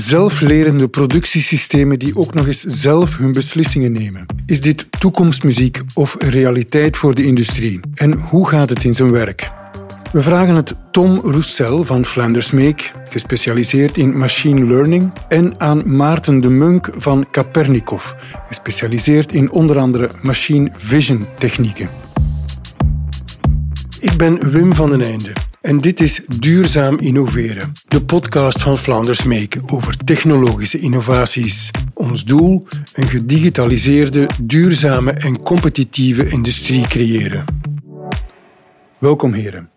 zelflerende productiesystemen die ook nog eens zelf hun beslissingen nemen. Is dit toekomstmuziek of realiteit voor de industrie? En hoe gaat het in zijn werk? We vragen het Tom Roussel van Flanders Make, gespecialiseerd in machine learning, en aan Maarten de Munk van Capernikov, gespecialiseerd in onder andere machine vision technieken. Ik ben Wim van den Einde en dit is Duurzaam Innoveren, de podcast van Flanders Make over technologische innovaties. Ons doel: een gedigitaliseerde, duurzame en competitieve industrie creëren. Welkom heren.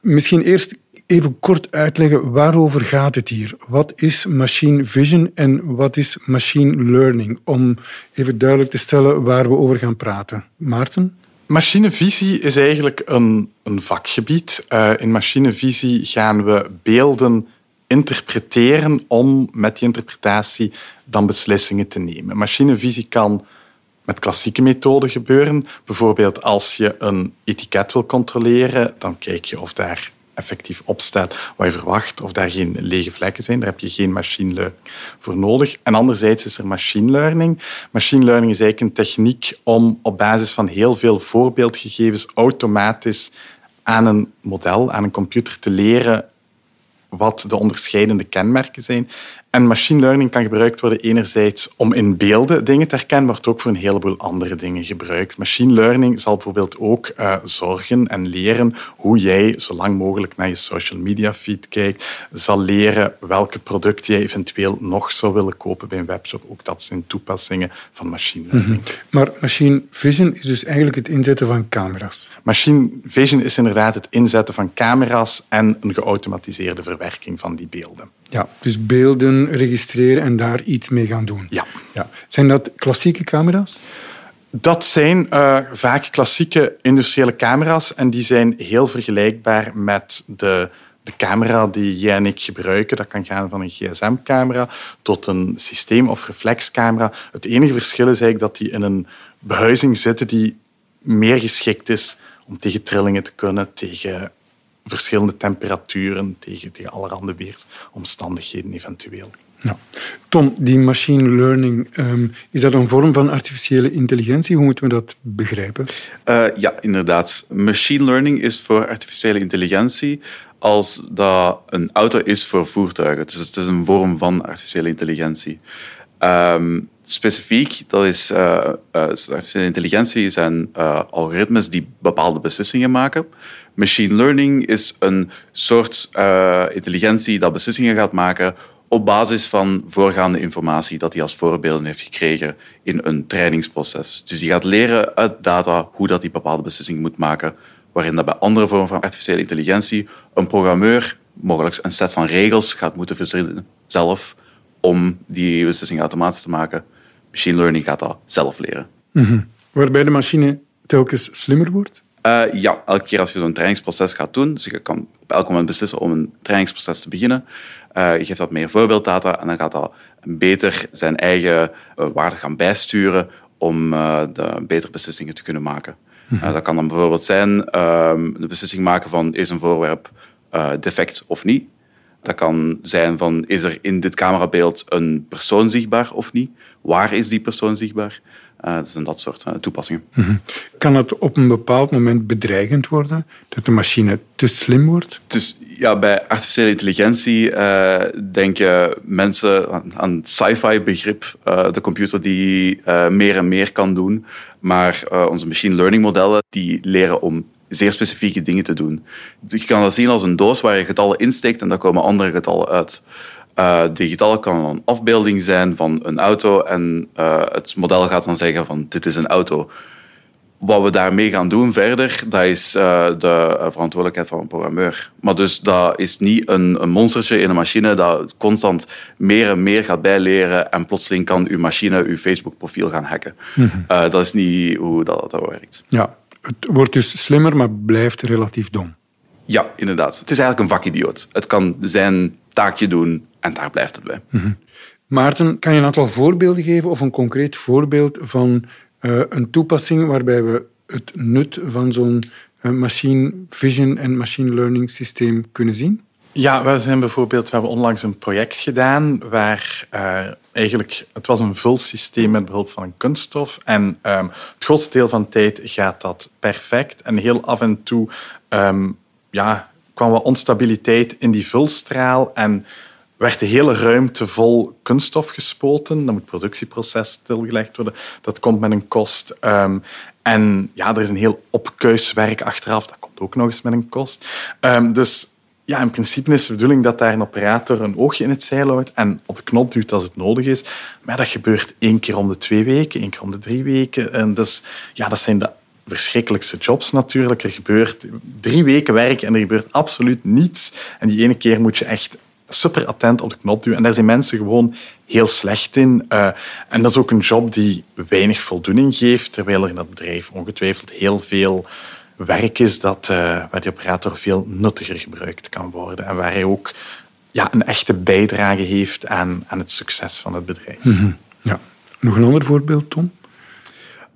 Misschien eerst even kort uitleggen waarover gaat het hier. Wat is machine vision en wat is machine learning? Om even duidelijk te stellen waar we over gaan praten. Maarten? Machinevisie is eigenlijk een, een vakgebied. Uh, in machinevisie gaan we beelden interpreteren om met die interpretatie dan beslissingen te nemen. Machinevisie kan met klassieke methoden gebeuren. Bijvoorbeeld als je een etiket wil controleren, dan kijk je of daar effectief opstaat wat je verwacht, of daar geen lege vlekken zijn. Daar heb je geen machine learning voor nodig. En anderzijds is er machine learning. Machine learning is eigenlijk een techniek om op basis van heel veel voorbeeldgegevens automatisch aan een model, aan een computer te leren wat de onderscheidende kenmerken zijn. En machine learning kan gebruikt worden enerzijds om in beelden dingen te herkennen, maar wordt ook voor een heleboel andere dingen gebruikt. Machine learning zal bijvoorbeeld ook uh, zorgen en leren hoe jij zo lang mogelijk naar je social media feed kijkt, zal leren welke producten jij eventueel nog zou willen kopen bij een webshop. Ook dat zijn toepassingen van machine learning. Mhm. Maar machine vision is dus eigenlijk het inzetten van camera's. Machine vision is inderdaad het inzetten van camera's en een geautomatiseerde verwerking van die beelden. Ja, dus beelden registreren en daar iets mee gaan doen. Ja. ja. Zijn dat klassieke camera's? Dat zijn uh, vaak klassieke industriële camera's en die zijn heel vergelijkbaar met de, de camera die jij en ik gebruiken. Dat kan gaan van een gsm-camera tot een systeem- of reflexcamera. Het enige verschil is eigenlijk dat die in een behuizing zitten die meer geschikt is om tegen trillingen te kunnen, tegen verschillende temperaturen, tegen, tegen allerhande weersomstandigheden eventueel. Ja. Tom, die machine learning, um, is dat een vorm van artificiële intelligentie? Hoe moeten we dat begrijpen? Uh, ja, inderdaad. Machine learning is voor artificiële intelligentie als dat een auto is voor voertuigen. Dus het is een vorm van artificiële intelligentie. Um, specifiek, dat is uh, uh, artificiële intelligentie zijn algoritmes die bepaalde beslissingen maken. Machine learning is een soort uh, intelligentie dat beslissingen gaat maken op basis van voorgaande informatie dat hij als voorbeelden heeft gekregen in een trainingsproces. Dus die gaat leren uit data hoe dat die bepaalde beslissing moet maken, waarin dat bij andere vormen van artificiële intelligentie een programmeur mogelijk een set van regels gaat moeten verzinnen zelf om die beslissing automatisch te maken. Machine learning gaat dat zelf leren. Mm Waarbij de machine telkens slimmer wordt? Uh, ja, elke keer als je zo'n trainingsproces gaat doen, dus je kan op elk moment beslissen om een trainingsproces te beginnen, uh, je geeft dat meer voorbeelddata en dan gaat dat beter zijn eigen uh, waarde gaan bijsturen om de betere beslissingen te kunnen maken. Mhm. dat kan dan bijvoorbeeld zijn ehm, de beslissing maken van is een voorwerp defect of niet. Dat kan zijn van is er in dit camerabeeld een persoon zichtbaar of niet? Waar is die persoon zichtbaar? Uh, dat zijn dat soort uh, toepassingen. Mhm. Kan het op een bepaald moment bedreigend worden dat de machine te slim wordt? Dus ja, bij artificiële intelligentie uh, denken mensen aan, aan het sci-fi begrip, de computer die meer en meer kan doen. Maar onze machine learning modellen die leren om zeer specifieke dingen te doen. Je kan dat zien als een doos waar je getallen insteekt en daar komen andere getallen uit. Uh, digitaal kan een afbeelding zijn van een auto en uh, het model gaat dan zeggen van dit is een auto. Wat we daarmee gaan doen verder, dat is uh, de verantwoordelijkheid van een programmeur. Maar dus dat is niet een, een, monstertje in een machine dat constant meer en meer gaat bijleren en plotseling kan uw machine uw Facebook-profiel gaan hacken. Mm -hmm. dat is niet hoe dat, dat werkt. Ja, het wordt dus slimmer, maar blijft relatief dom. Ja, inderdaad. Het is eigenlijk een vakidioot. Het kan zijn taakje doen en daar blijft het bij. Mhm. Maarten, kan je een aantal voorbeelden geven of een concreet voorbeeld van uh, een toepassing waarbij we het nut van zo'n uh, machine vision en machine learning systeem kunnen zien? Ja, we zijn bijvoorbeeld, we hebben onlangs een project gedaan waar uh, eigenlijk, het was een vulsysteem met behulp van een kunststof. En um, het grootste deel van de tijd gaat dat perfect. En heel af en toe um, ja, kwam wat onstabiliteit in die vulstraal en werd de hele ruimte vol kunststof gespoten. Dan moet het productieproces stilgelegd worden. Dat komt met een kost. Um, en ja, er is een heel opkuiswerk achteraf. Dat komt ook nog eens met een kost. dus ja, in principe is de bedoeling dat daar een operator een oogje in het zeil houdt en op de knop duwt als het nodig is. Maar dat gebeurt één keer om de twee weken, één keer om de drie weken. En dus, ja, dat zijn de verschrikkelijkste jobs natuurlijk. Er gebeurt drie weken werk en er gebeurt absoluut niets. En die ene keer moet je echt super attent op de knop duwen. En daar zijn mensen gewoon heel slecht in. Uh, en dat is ook een job die weinig voldoening geeft, terwijl er in dat bedrijf ongetwijfeld heel veel werk is dat, uh, waar die operator veel nuttiger gebruikt kan worden en waar hij ook ja, een echte bijdrage heeft aan, aan het succes van het bedrijf. Mhm. ja. Nog een ander voorbeeld, Tom?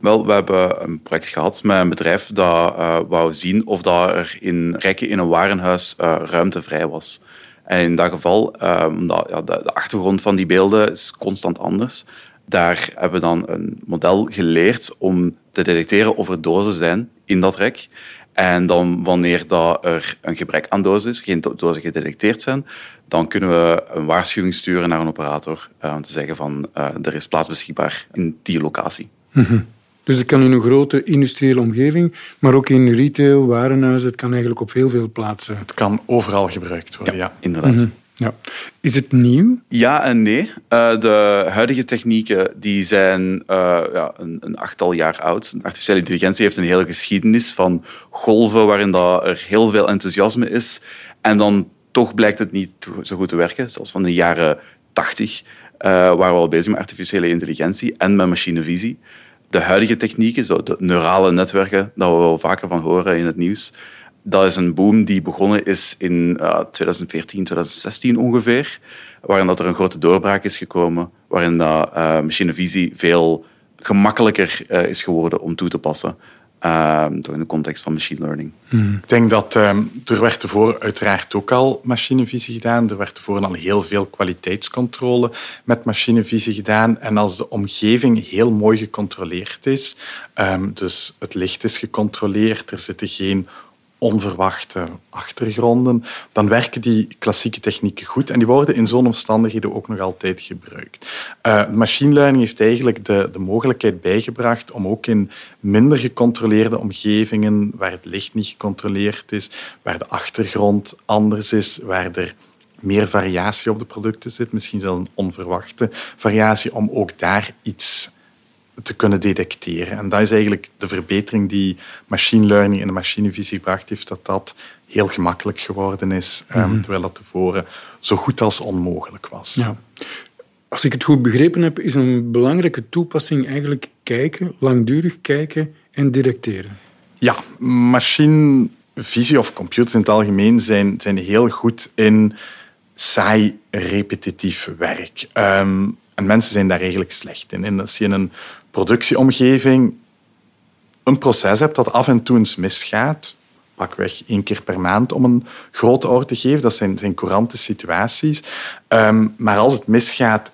Wel, we hebben een project gehad met een bedrijf dat uh, wou zien of dat er in Rekken in een warenhuis uh, ruimte vrij was. En in dat geval, omdat ja, de, achtergrond van die beelden is constant anders, daar hebben we dan een model geleerd om te detecteren of er dozen zijn in dat rek. En dan wanneer dat er een gebrek aan dozen is, geen dozen gedetecteerd zijn, dan kunnen we een waarschuwing sturen naar een operator uh, om te zeggen van er is plaats beschikbaar in die locatie. Mm Dus het kan in een grote industriële omgeving, maar ook in retail, warenhuizen, het kan eigenlijk op heel veel plaatsen. Het kan overal gebruikt worden, ja. Inderdaad. Mhm. Ja. Is het nieuw? Ja en nee. Uh, de huidige technieken die zijn uh, ja, een, een, achttal jaar oud. Artificiële intelligentie heeft een hele geschiedenis van golven waarin dat er heel veel enthousiasme is. En dan toch blijkt het niet zo goed te werken. Zoals van de jaren 80 uh, waren we al bezig met artificiële intelligentie en met machinevisie. De huidige technieken, zo de neurale netwerken, dat we wel vaker van horen in het nieuws, dat is een boom die begonnen is in uh, 2014, 2016 ongeveer, waarin dat er een grote doorbraak is gekomen, waarin dat, uh, machinevisie veel gemakkelijker uh, is geworden om toe te passen. Uh, in de context van machine learning. Hmm. Ik denk dat um, er werd ervoor uiteraard ook al machinevisie gedaan. Er werd ervoor al heel veel kwaliteitscontrole met machinevisie gedaan. En als de omgeving heel mooi gecontroleerd is, um, dus het licht is gecontroleerd, er zitten geen onverwachte achtergronden, dan werken die klassieke technieken goed en die worden in zo'n omstandigheden ook nog altijd gebruikt. Uh, machine learning heeft eigenlijk de, de mogelijkheid bijgebracht om ook in minder gecontroleerde omgevingen, waar het licht niet gecontroleerd is, waar de achtergrond anders is, waar er meer variatie op de producten zit, misschien zelfs een onverwachte variatie, om ook daar iets te kunnen detecteren. En dat is eigenlijk de verbetering die machine learning en de machinevisie gebracht heeft, dat dat heel gemakkelijk geworden is, mm terwijl dat tevoren zo goed als onmogelijk was. Ja. Als ik het goed begrepen heb, is een belangrijke toepassing eigenlijk kijken, langdurig kijken en detecteren. Ja, machinevisie of computers in het algemeen zijn, zijn heel goed in saai, repetitief werk. Ehm, en mensen zijn daar eigenlijk slecht in. En als je een productieomgeving een proces hebt dat af en toe eens misgaat, pakweg één keer per maand om een grote orde te geven, dat zijn, zijn courante situaties. Um, maar als het misgaat,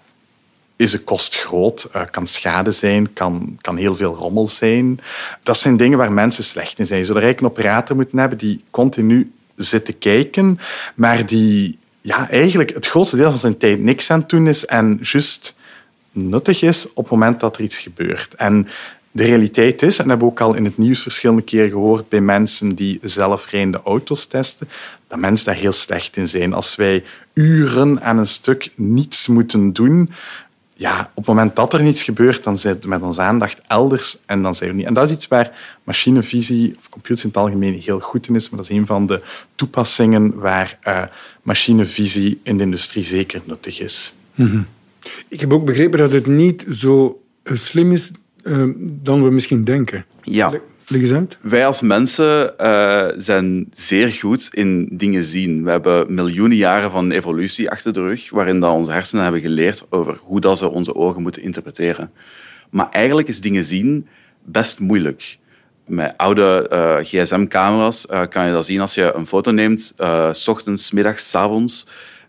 is de kost groot, uh, kan schade zijn, kan, kan heel veel rommel zijn. Dat zijn dingen waar mensen slecht in zijn. Je zou eigenlijk een operator moeten hebben die continu zit te kijken, maar die ja, eigenlijk het grootste deel van zijn tijd niks aan het doen is en juist nuttig is op het moment dat er iets gebeurt. En de realiteit is, en dat hebben we ook al in het nieuws verschillende keren gehoord bij mensen die zelfrijdende auto's testen, dat mensen daar heel slecht in zijn. Als wij uren aan een stuk niets moeten doen, ja, op het moment dat er niets gebeurt, dan zijn we met onze aandacht elders en dan zijn we niet. En dat is iets waar machinevisie of computers in het algemeen heel goed in is, maar dat is een van de toepassingen waar uh, machinevisie in de industrie zeker nuttig is. Mm ik heb ook begrepen dat het niet zo eh, slim is uh, dan we misschien denken. Ja. Leg eens uit. Wij als mensen uh, zijn zeer goed in dingen zien. We hebben miljoenen jaren van evolutie achter de rug, waarin dat onze hersenen hebben geleerd over hoe dat ze onze ogen moeten interpreteren. Maar eigenlijk is dingen zien best moeilijk. met oude uh, gsm-camera's kan je dat zien als je een foto neemt, s ochtends, middags, s avonds,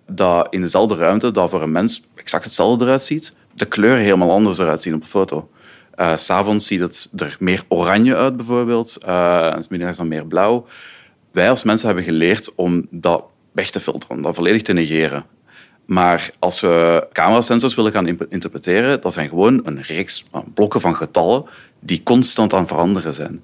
dat in dezelfde ruimte, dat voor een mens exact hetzelfde eruit ziet, de kleuren helemaal anders eruit zien op de foto. Uh, S'avonds ziet het er meer oranje uit, bijvoorbeeld. Uh, en middags dan meer blauw. Wij als mensen hebben geleerd om dat weg te filteren, om dat volledig te negeren. Maar als we camerasensors willen gaan interpreteren, dat zijn gewoon een reeks blokken van getallen die constant aan veranderen zijn.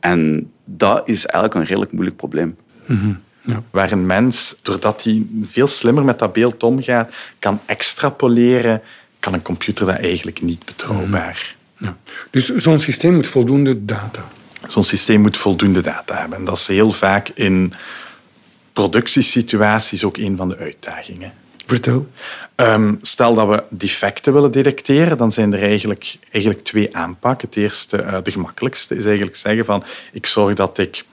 En dat is eigenlijk een redelijk moeilijk probleem. Mm ja. Waar een mens, doordat hij veel slimmer met dat beeld omgaat, kan extrapoleren, kan een computer dat eigenlijk niet betrouwbaar. Ja. Dus zo'n systeem moet voldoende data. Zo'n systeem moet voldoende data hebben. En dat is heel vaak in productiesituaties ook een van de uitdagingen. Vertel. Um, stel dat we defecten willen detecteren, dan zijn er eigenlijk, eigenlijk twee aanpakken. Het eerste, uh, de gemakkelijkste, is eigenlijk zeggen van ik zorg dat ik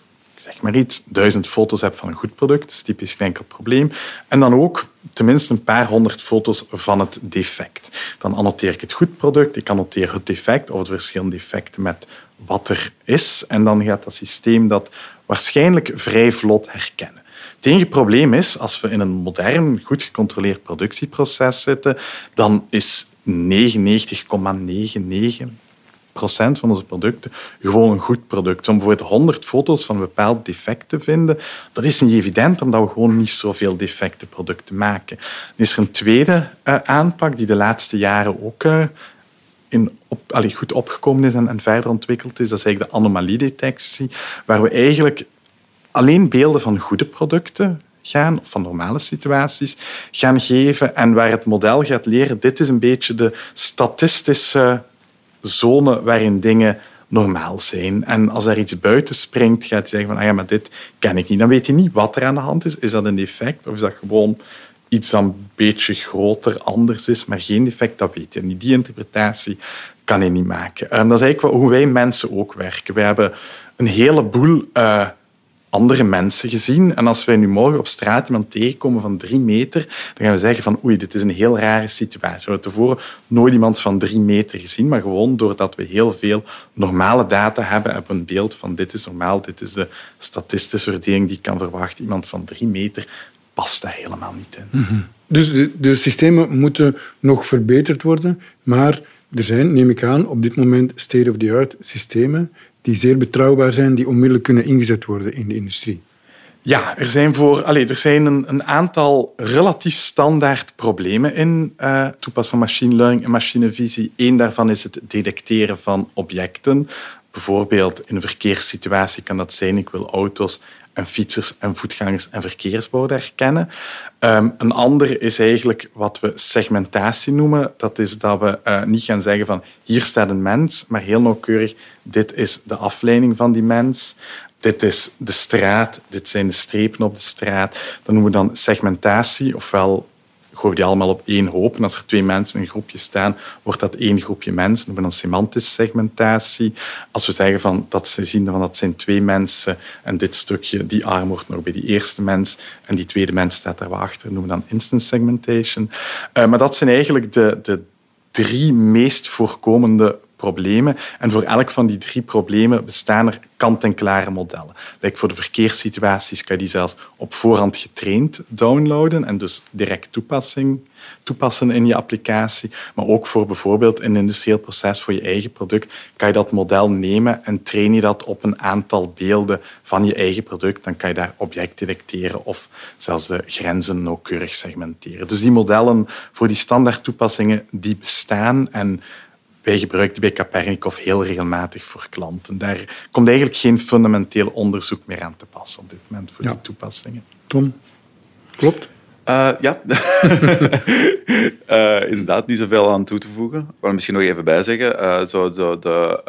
zeg maar iets, duizend foto's heb van een goed product. Dat is typisch geen enkel probleem. En dan ook tenminste een paar honderd foto's van het defect. Dan annoteer ik het goed product, ik annoteer het defect of de verschillende defecten met wat er is. En dan gaat dat systeem dat waarschijnlijk vrij vlot herkennen. Het enige probleem is, als we in een modern, goed gecontroleerd productieproces zitten, dan is 99,99 procent van onze producten gewoon een goed product. Om bijvoorbeeld 100 foto's van een bepaald defect te vinden, dat is niet evident, omdat we gewoon niet zoveel defecte producten maken. Dan is er een tweede uh, aanpak die de laatste jaren ook uh, in goed opgekomen is en, en, verder ontwikkeld is. Dat is eigenlijk de anomaliedetectie, waar we eigenlijk alleen beelden van goede producten gaan, of van normale situaties, gaan geven en waar het model gaat leren, dit is een beetje de statistische zone waarin dingen normaal zijn. En als er iets buiten springt, gaat hij zeggen van ah ja, maar dit ken ik niet. Dan weet hij niet wat er aan de hand is. Is dat een defect of is dat gewoon iets dat een beetje groter, anders is, maar geen defect, dat weet hij niet. Die interpretatie kan hij niet maken. Dat is eigenlijk hoe wij mensen ook werken. We hebben een heleboel uh, andere mensen gezien. En als wij nu morgen op straat iemand tegenkomen van drie meter, dan gaan we zeggen van oei, dit is een heel rare situatie. We hebben tevoren nooit iemand van drie meter gezien, maar gewoon doordat we heel veel normale data hebben, hebben we een beeld van dit is normaal, dit is de statistische verdeling die ik kan verwachten. Iemand van drie meter past daar helemaal niet in. Mhm. Dus de, de systemen moeten nog verbeterd worden, maar er zijn, neem ik aan, op dit moment state-of-the-art systemen die zeer betrouwbaar zijn, die onmiddellijk kunnen ingezet worden in de industrie? Ja, er zijn, voor, allez, er zijn een, een aantal relatief standaard problemen in uh, toepas van machine learning en machinevisie. Eén daarvan is het detecteren van objecten. Bijvoorbeeld in een verkeerssituatie kan dat zijn, ik wil auto's en fietsers en voetgangers en verkeersborden herkennen. Um, een ander is eigenlijk wat we segmentatie noemen. Dat is dat we uh, niet gaan zeggen van hier staat een mens, maar heel nauwkeurig dit is de afleiding van die mens. Dit is de straat, dit zijn de strepen op de straat. Dat noemen we dan segmentatie, ofwel die allemaal op één hoop. Als er twee mensen in een groepje staan, wordt dat één groepje mensen. We dan semantische segmentatie. Als we zeggen van, dat ze zien van dat zijn twee mensen en dit stukje, die arm wordt nog bij die eerste mens en die tweede mens staat daarachter, noemen we dan instant segmentation. Uh, maar dat zijn eigenlijk de, de drie meest voorkomende problemen. En voor elk van die drie problemen bestaan er kant-en-klare modellen. Like voor de verkeerssituaties kan je die zelfs op voorhand getraind downloaden en dus direct toepassing, toepassen in je applicatie. Maar ook voor bijvoorbeeld een industrieel proces voor je eigen product kan je dat model nemen en train je dat op een aantal beelden van je eigen product. Dan kan je daar objecten detecteren of zelfs de grenzen nauwkeurig segmenteren. Dus die modellen voor die standaard toepassingen die bestaan en wij gebruiken die bij Capernicov heel regelmatig voor klanten. Daar komt eigenlijk geen fundamenteel onderzoek meer aan te passen op dit moment voor die toepassingen. Tom, klopt? Uh, ja, uh, inderdaad niet zoveel aan toe te voegen. Ik wil misschien nog even bijzeggen. Uh, zo, zo de,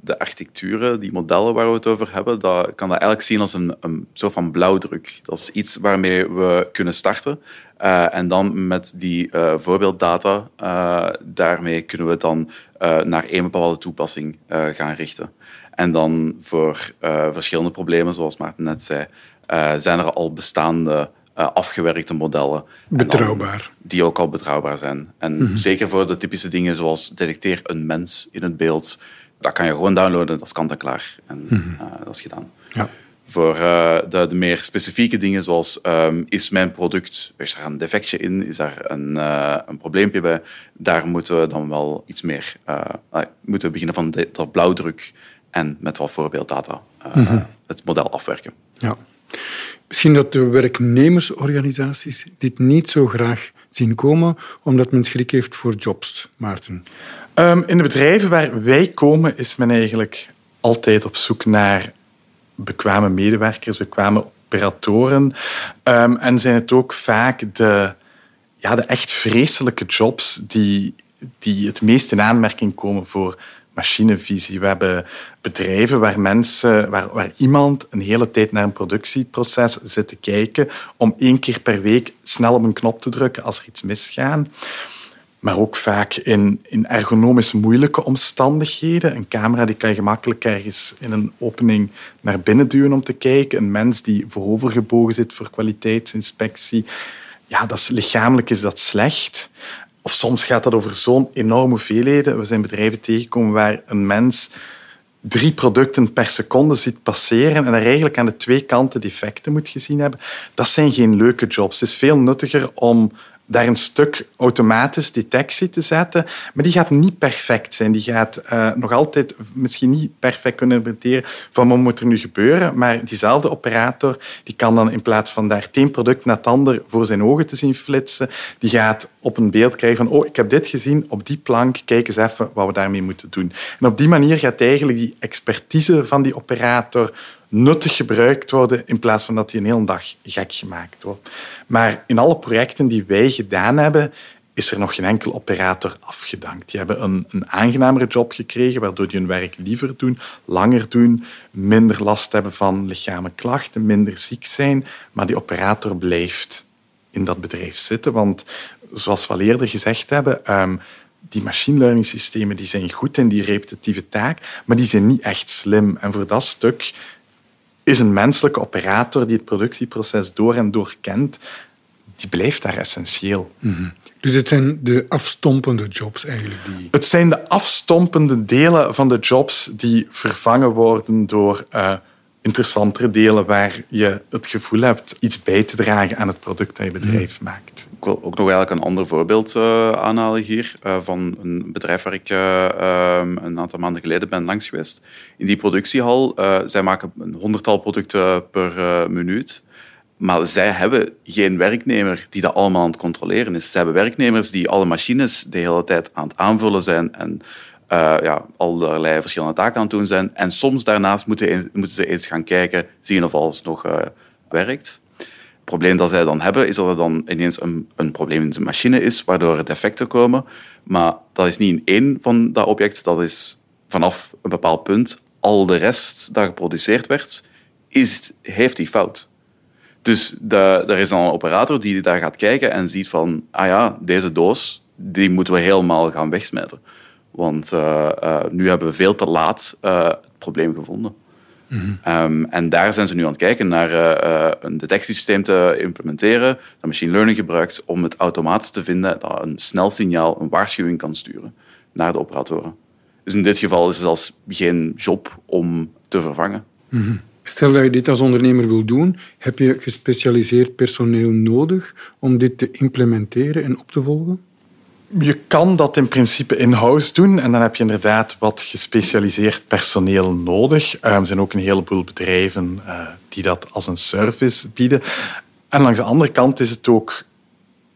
de architecturen, die modellen waar we het over hebben, dat kan dat eigenlijk zien als een, een soort van blauwdruk. Dat is iets waarmee we kunnen starten. en dan met die voorbeelddata, daarmee kunnen we dan naar één bepaalde toepassing gaan richten. En dan voor verschillende problemen, zoals Maarten net zei, zijn er al bestaande afgewerkte modellen. Betrouwbaar. Die ook al betrouwbaar zijn. En mhm. zeker voor de typische dingen zoals detecteer een mens in het beeld, dat kan je gewoon downloaden, dat is kant en klaar. En uh, dat is gedaan. Ja. Voor uh, de, de, meer specifieke dingen, zoals um, is mijn product, is er een defectje in, is daar een, uh, een probleempje bij, daar moeten we dan wel iets meer, moeten we beginnen van de, de, blauwdruk en met wat voorbeelddata mm -hmm. het model afwerken. Ja. Misschien dat de werknemersorganisaties dit niet zo graag zien komen, omdat men schrik heeft voor jobs, Maarten. Um, in de bedrijven waar wij komen is men eigenlijk altijd op zoek naar bekwame medewerkers, bekwame operatoren. Um, en zijn het ook vaak de, ja, de echt vreselijke jobs die, die het meest in aanmerking komen voor machinevisie. We hebben bedrijven waar mensen, waar, waar iemand een hele tijd naar een productieproces zit te kijken om één keer per week snel op een knop te drukken als er iets misgaat. Maar ook vaak in, in ergonomisch moeilijke omstandigheden. Een camera die kan je gemakkelijk ergens in een opening naar binnen duwen om te kijken. Een mens die voorovergebogen zit voor kwaliteitsinspectie. Ja, dat is, lichamelijk is dat slecht. Of soms gaat dat over zo'n enorme hoeveelheden. We zijn bedrijven tegengekomen waar een mens drie producten per seconde ziet passeren en er eigenlijk aan de twee kanten defecten moet gezien hebben. Dat zijn geen leuke jobs. Het is veel nuttiger om daar een stuk automatisch detectie te zetten, maar die gaat niet perfect zijn. Die gaat uh, nog altijd misschien niet perfect kunnen interpreteren van wat moet er nu gebeuren, maar diezelfde operator die kan dan in plaats van daar tien product naar het ander voor zijn ogen te zien flitsen, die gaat op een beeld krijgen van oh, ik heb dit gezien op die plank, kijk eens even wat we daarmee moeten doen. En op die manier gaat eigenlijk die expertise van die operator nuttig gebruikt worden in plaats van dat die een hele dag gek gemaakt wordt. Maar in alle projecten die wij gedaan hebben, is er nog geen enkel operator afgedankt. Die hebben een, een aangenamere job gekregen, waardoor die hun werk liever doen, langer doen, minder last hebben van lichamelijke klachten, minder ziek zijn. Maar die operator blijft in dat bedrijf zitten. Want zoals we al eerder gezegd hebben, um, die machine learning systemen die zijn goed in die repetitieve taak, maar die zijn niet echt slim. En voor dat stuk is een menselijke operator die het productieproces door en door kent, die blijft daar essentieel. Mm -hmm. Dus het zijn de afstompende jobs eigenlijk? Die... Het zijn de afstompende delen van de jobs die vervangen worden door uh, interessantere delen waar je het gevoel hebt iets bij te dragen aan het product dat je bedrijf mm. maakt. Ik wil ook nog eigenlijk een ander voorbeeld uh, aanhalen hier uh, van een bedrijf waar ik uh, een aantal maanden geleden ben langs geweest. In die productiehal, zij maken een honderdtal producten per minuut. Maar zij hebben geen werknemer die dat allemaal aan het controleren is. Zij hebben werknemers die alle machines de hele tijd aan het aanvullen zijn en uh, ja, allerlei verschillende taken aan het doen zijn. En soms daarnaast moeten, moeten ze eens gaan kijken, zien of alles nog uh, werkt. Het probleem dat zij dan hebben, is dat er dan ineens een, een probleem in de machine is, waardoor er defecten komen. Maar dat is niet in één van dat object, dat is vanaf een bepaald punt. Al de rest dat geproduceerd werd, is, heeft die fout. Dus de, er is dan een operator die daar gaat kijken en ziet van, ah ja, deze doos, die moeten we helemaal gaan wegsmijten. Want uh, uh, nu hebben we veel te laat uh, het probleem gevonden. Mm -hmm. um, en daar zijn ze nu aan het kijken naar een detectiesysteem te implementeren dat machine learning gebruikt om het automatisch te vinden dat een snel signaal, een waarschuwing kan sturen naar de operatoren. Dus in dit geval is het zelfs geen job om te vervangen. Mm -hmm. Stel dat je dit als ondernemer wil doen, heb je gespecialiseerd personeel nodig om dit te implementeren en op te volgen? Je kan dat in principe in-house doen en dan heb je inderdaad wat gespecialiseerd personeel nodig. Er zijn ook een heleboel bedrijven uh, die dat als een service bieden. En langs de andere kant is het ook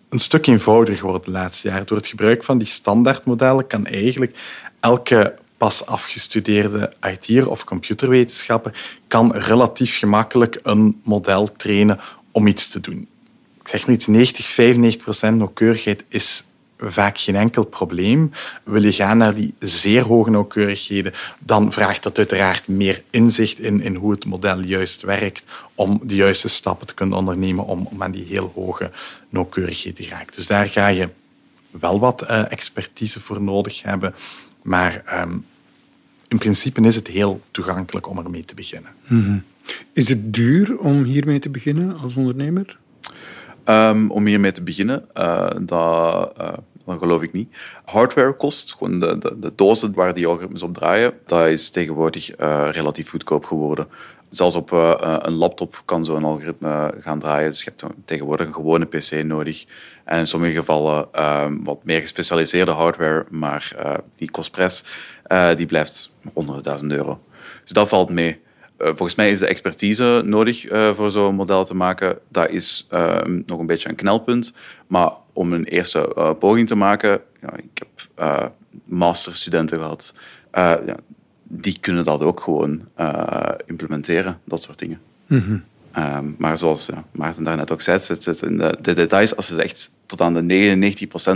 een stuk eenvoudiger geworden de laatste jaren. Door het gebruik van die standaardmodellen kan eigenlijk elke pas afgestudeerde IT'er of computerwetenschapper kan relatief gemakkelijk een model trainen om iets te doen. Ik zeg maar iets, 90, 95 procent nauwkeurigheid is vaak geen enkel probleem. Wil je gaan naar die zeer hoge nauwkeurigheden, dan vraagt dat uiteraard meer inzicht in, in hoe het model juist werkt om de juiste stappen te kunnen ondernemen om, om aan die heel hoge nauwkeurigheid te geraken. Dus daar ga je wel wat uh, expertise voor nodig hebben. Maar um, in principe is het heel toegankelijk om ermee te beginnen. Mm -hmm. Is het duur om hiermee te beginnen als ondernemer? Um, om hiermee te beginnen, uh, dat, uh, dat geloof ik niet. Hardware kost, gewoon de, de, de dozen waar die algoritmes op draaien, dat is tegenwoordig uh, relatief goedkoop geworden. Zelfs op uh, een laptop kan zo'n algoritme gaan draaien. Dus je hebt tegenwoordig een gewone PC nodig. En in sommige gevallen uh, wat meer gespecialiseerde hardware, maar die kostprijs die blijft onder de euro. Dus dat valt mee. Eh, volgens mij is de expertise nodig uh, voor zo'n model te maken. Dat is uh, nog een beetje een knelpunt. Maar om een eerste uh, poging te maken, ja, ik heb masterstudenten gehad, ja, die kunnen dat ook gewoon implementeren, dat soort dingen. Mhm. Um, maar zoals ja, Maarten daarnet ook zei, het zit in de, de, details. Als je echt tot aan de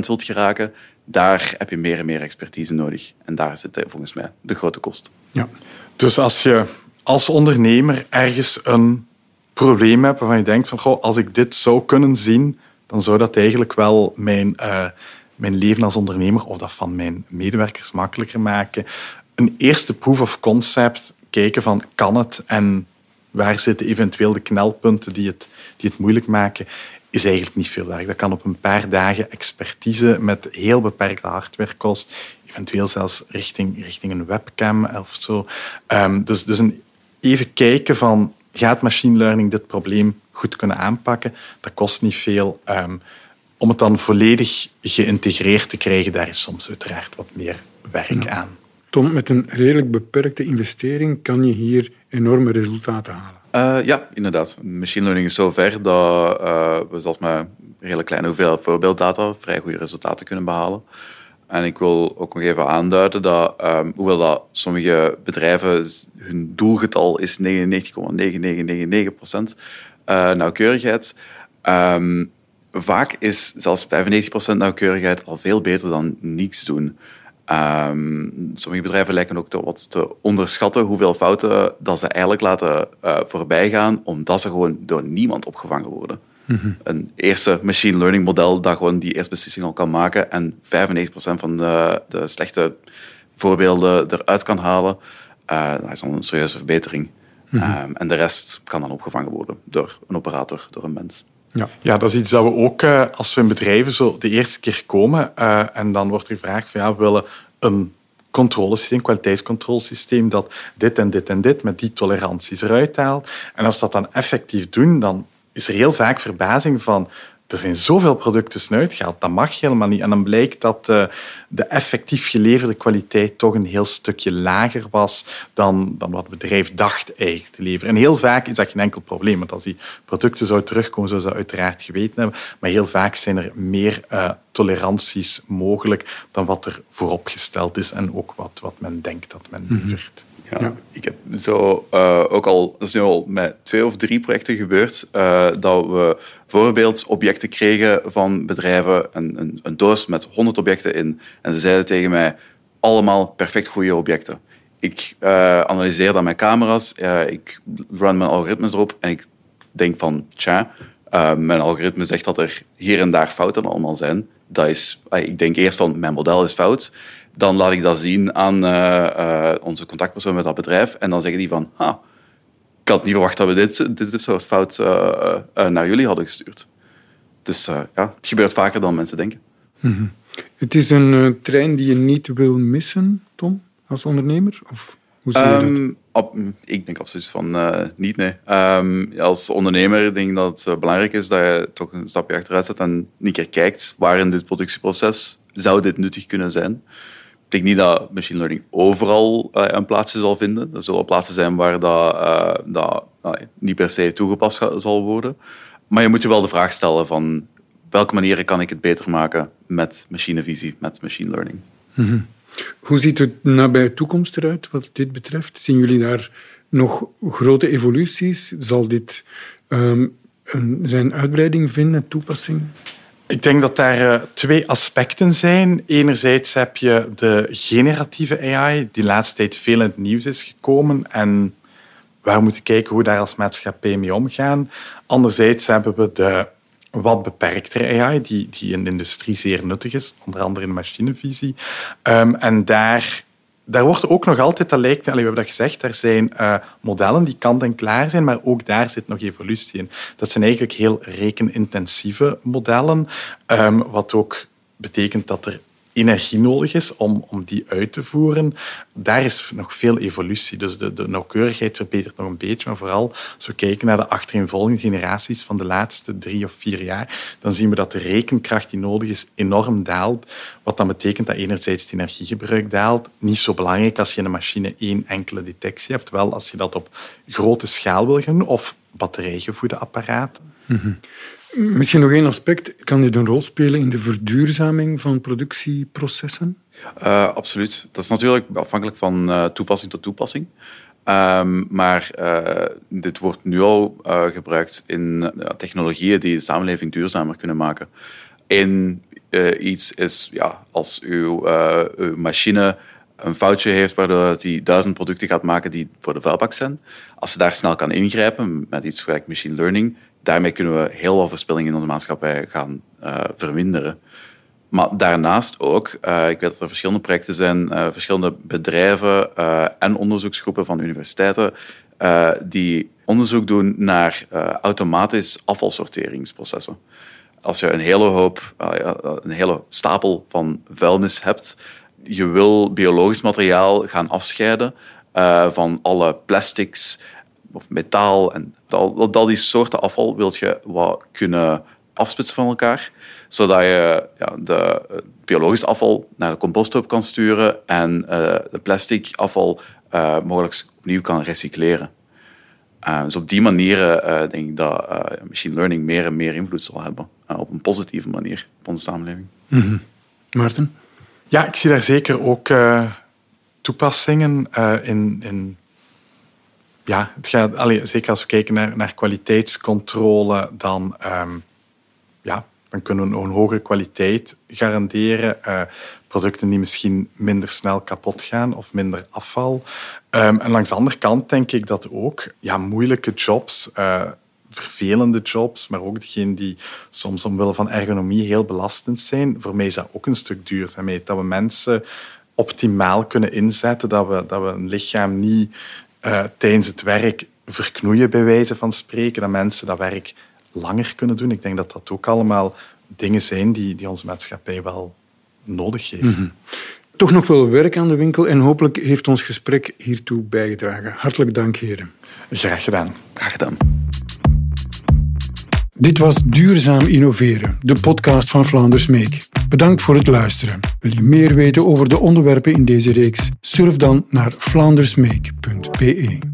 99% wilt geraken, daar heb je meer en meer expertise nodig. En daar zit volgens mij de grote kost. Ja. Dus als je als ondernemer ergens een probleem hebt waarvan je denkt van goh, als ik dit zou kunnen zien, dan zou dat eigenlijk wel mijn, uh, mijn leven als ondernemer of dat van mijn medewerkers makkelijker maken. Een eerste proof of concept, kijken van kan het en waar zitten eventueel de knelpunten die het, die het moeilijk maken, is eigenlijk niet veel werk. Dat kan op een paar dagen expertise met heel beperkte hardware kost, eventueel zelfs richting, richting een webcam of zo. Um, dus, dus een even kijken van gaat machine learning dit probleem goed kunnen aanpakken? Dat kost niet veel. Um, om het dan volledig geïntegreerd te krijgen, daar is soms uiteraard wat meer werk aan. Tom, met een redelijk beperkte investering kan je hier enorme resultaten halen. Uh, ja, inderdaad. Machine learning is zo ver dat uh, we zelfs met een hele kleine hoeveelheid voorbeelddata vrij goede resultaten kunnen behalen. En ik wil ook nog even aanduiden dat, um, hoewel dat sommige bedrijven hun doelgetal is 99,9999% uh, nauwkeurigheid, um, vaak is zelfs 95% nauwkeurigheid al veel beter dan niets doen. Um, sommige bedrijven lijken ook te, wat te onderschatten hoeveel fouten dat ze eigenlijk laten uh, voorbijgaan, omdat ze gewoon door niemand opgevangen worden. Een eerste machine learning model dat gewoon die eerste beslissing al kan maken en 95% van de, de, slechte voorbeelden eruit kan halen. Uh, dat is dan een serieuze verbetering. um, en de rest kan dan opgevangen worden door een operator, door een mens. Ja. ja, dat is iets dat we ook uh, als we in bedrijven zo de eerste keer komen uh, en dan wordt er gevraagd van ja, we willen een controlesysteem, kwaliteitscontrolesysteem dat dit en dit en dit met die toleranties eruit haalt. En als we dat dan effectief doen, dan is er heel vaak verbazing van er zijn zoveel producten snuitgehaald, dat mag helemaal niet. En dan blijkt dat uh, de effectief geleverde kwaliteit toch een heel stukje lager was dan, dan wat het bedrijf dacht eigenlijk te leveren. En heel vaak is dat geen enkel probleem, want als die producten zouden terugkomen, zouden ze uiteraard geweten hebben. Maar heel vaak zijn er meer uh, toleranties mogelijk dan wat er vooropgesteld is en ook wat, wat men denkt dat men mhm. levert. Ja, Ik heb zo uh, ook al, dat is nu al met twee of drie projecten gebeurd, uh, dat we voorbeeldobjecten kregen van bedrijven, een, een, een, doos met 100 objecten in. En ze zeiden tegen mij, allemaal perfect goede objecten. Ik uh, analyseer dan mijn camera's, ik run mijn algoritmes erop en ik denk van, tja, mijn algoritme zegt dat er hier en daar fouten allemaal zijn. Dat is, ik denk eerst van, mijn model is fout dan laat ik dat zien aan uh, uh, onze contactpersoon met dat bedrijf. En dan zeggen die van, ha, ik had niet verwacht dat we dit, dit soort fout uh, naar jullie hadden gestuurd. Dus ja, het gebeurt vaker dan mensen denken. Mm -hmm. Het is een trein die je niet wil missen, Tom, als ondernemer? Of hoe zie je um, dat? Ehm, op, ik denk absoluut van niet, nee. Um, als ondernemer denk ik dat het belangrijk is dat je toch een stapje achteruit zet en niet keer kijkt waar in dit productieproces zou dit nuttig kunnen zijn denk niet dat machine learning overal uh, een plaatsje zal vinden. Er zullen plaatsen zijn waar dat, uh, dat niet per se toegepast zal worden. Maar je moet je wel de vraag stellen van welke manieren kan ik het beter maken met machinevisie, met machine learning. Mm -hmm. Hoe ziet het nabij toekomst eruit wat dit betreft? Zien jullie daar nog grote evoluties? Zal dit um, een, zijn uitbreiding vinden, toepassing? Ik denk dat daar uh, twee aspecten zijn. Enerzijds heb je de generatieve AI, die de laatste tijd veel in het nieuws is gekomen. En waar we moeten kijken hoe we daar als maatschappij mee omgaan. Anderzijds hebben we de wat beperktere AI, die, die in de industrie zeer nuttig is, onder andere in machinevisie. Um, en daar daar wordt ook nog altijd, dat lijkt, we hebben dat gezegd, er zijn uh, modellen die kant en klaar zijn, maar ook daar zit nog evolutie in. Dat zijn eigenlijk heel rekenintensieve modellen, um, wat ook betekent dat er energie nodig is om, om die uit te voeren, daar is nog veel evolutie. Dus de, de nauwkeurigheid verbetert nog een beetje, maar vooral als we kijken naar de achtereenvolgende generaties van de laatste drie of vier jaar, dan zien we dat de rekenkracht die nodig is enorm daalt. Wat dan betekent dat enerzijds het energiegebruik daalt. Niet zo belangrijk als je in een machine één enkele detectie hebt, wel als je dat op grote schaal wil gaan of batterijgevoede apparaten. Mm Misschien nog één aspect. Kan dit een rol spelen in de verduurzaming van productieprocessen? Uh, absoluut. Dat is natuurlijk afhankelijk van uh, toepassing tot toepassing. Um, maar uh, dit wordt nu al gebruikt in technologieën die de samenleving duurzamer kunnen maken. Eén iets is ja, als uw, machine een foutje heeft waardoor hij duizend producten gaat maken die voor de vuilbak zijn. Als je daar snel kan ingrijpen met iets gelijk machine learning, daarmee kunnen we heel wat verspilling in onze maatschappij gaan uh, verminderen. Maar daarnaast ook, uh, ik weet dat er verschillende projecten zijn, uh, verschillende bedrijven en onderzoeksgroepen van universiteiten die onderzoek doen naar automatisch afvalsorteringsprocessen. Als je een hele hoop, een hele stapel van vuilnis hebt, je wil biologisch materiaal gaan afscheiden van alle plastics, of metaal en al, al die soorten afval wil je wat kunnen afsplitsen van elkaar, zodat je ja, de biologisch afval naar de composthoop kan sturen en uh, de plastic afval uh, mogelijk opnieuw kan recycleren. Uh, dus op die manier denk ik dat machine learning meer en meer invloed zal hebben op een positieve manier op onze samenleving. Mm -hmm. Maarten? Ja, ik zie daar zeker ook toepassingen in, in ja, het gaat, allee, zeker als we kijken naar, kwaliteitscontrole, dan, um, ja, dan kunnen we een hogere kwaliteit garanderen. Uh, producten die misschien minder snel kapot gaan of minder afval. Um, en langs de andere kant denk ik dat ook ja, moeilijke jobs, uh, vervelende jobs, maar ook degene die soms omwille van ergonomie heel belastend zijn. Voor mij is dat ook een stuk duurzaamheid. Dat we mensen optimaal kunnen inzetten, dat we, dat we een lichaam niet uh, tijdens het werk verknoeien, bij wijze van spreken, dat mensen dat werk langer kunnen doen. Ik denk dat dat ook allemaal dingen zijn die, die onze maatschappij wel nodig heeft. Mhm. Toch nog wel werk aan de winkel en hopelijk heeft ons gesprek hiertoe bijgedragen. Hartelijk dank, heren. Graag gedaan. Graag gedaan. Dit was Duurzaam Innoveren, de podcast van Vlaanders Make. Bedankt voor het luisteren. Wil je meer weten over de onderwerpen in deze reeks? Surf dan naar vlaandersmake.be.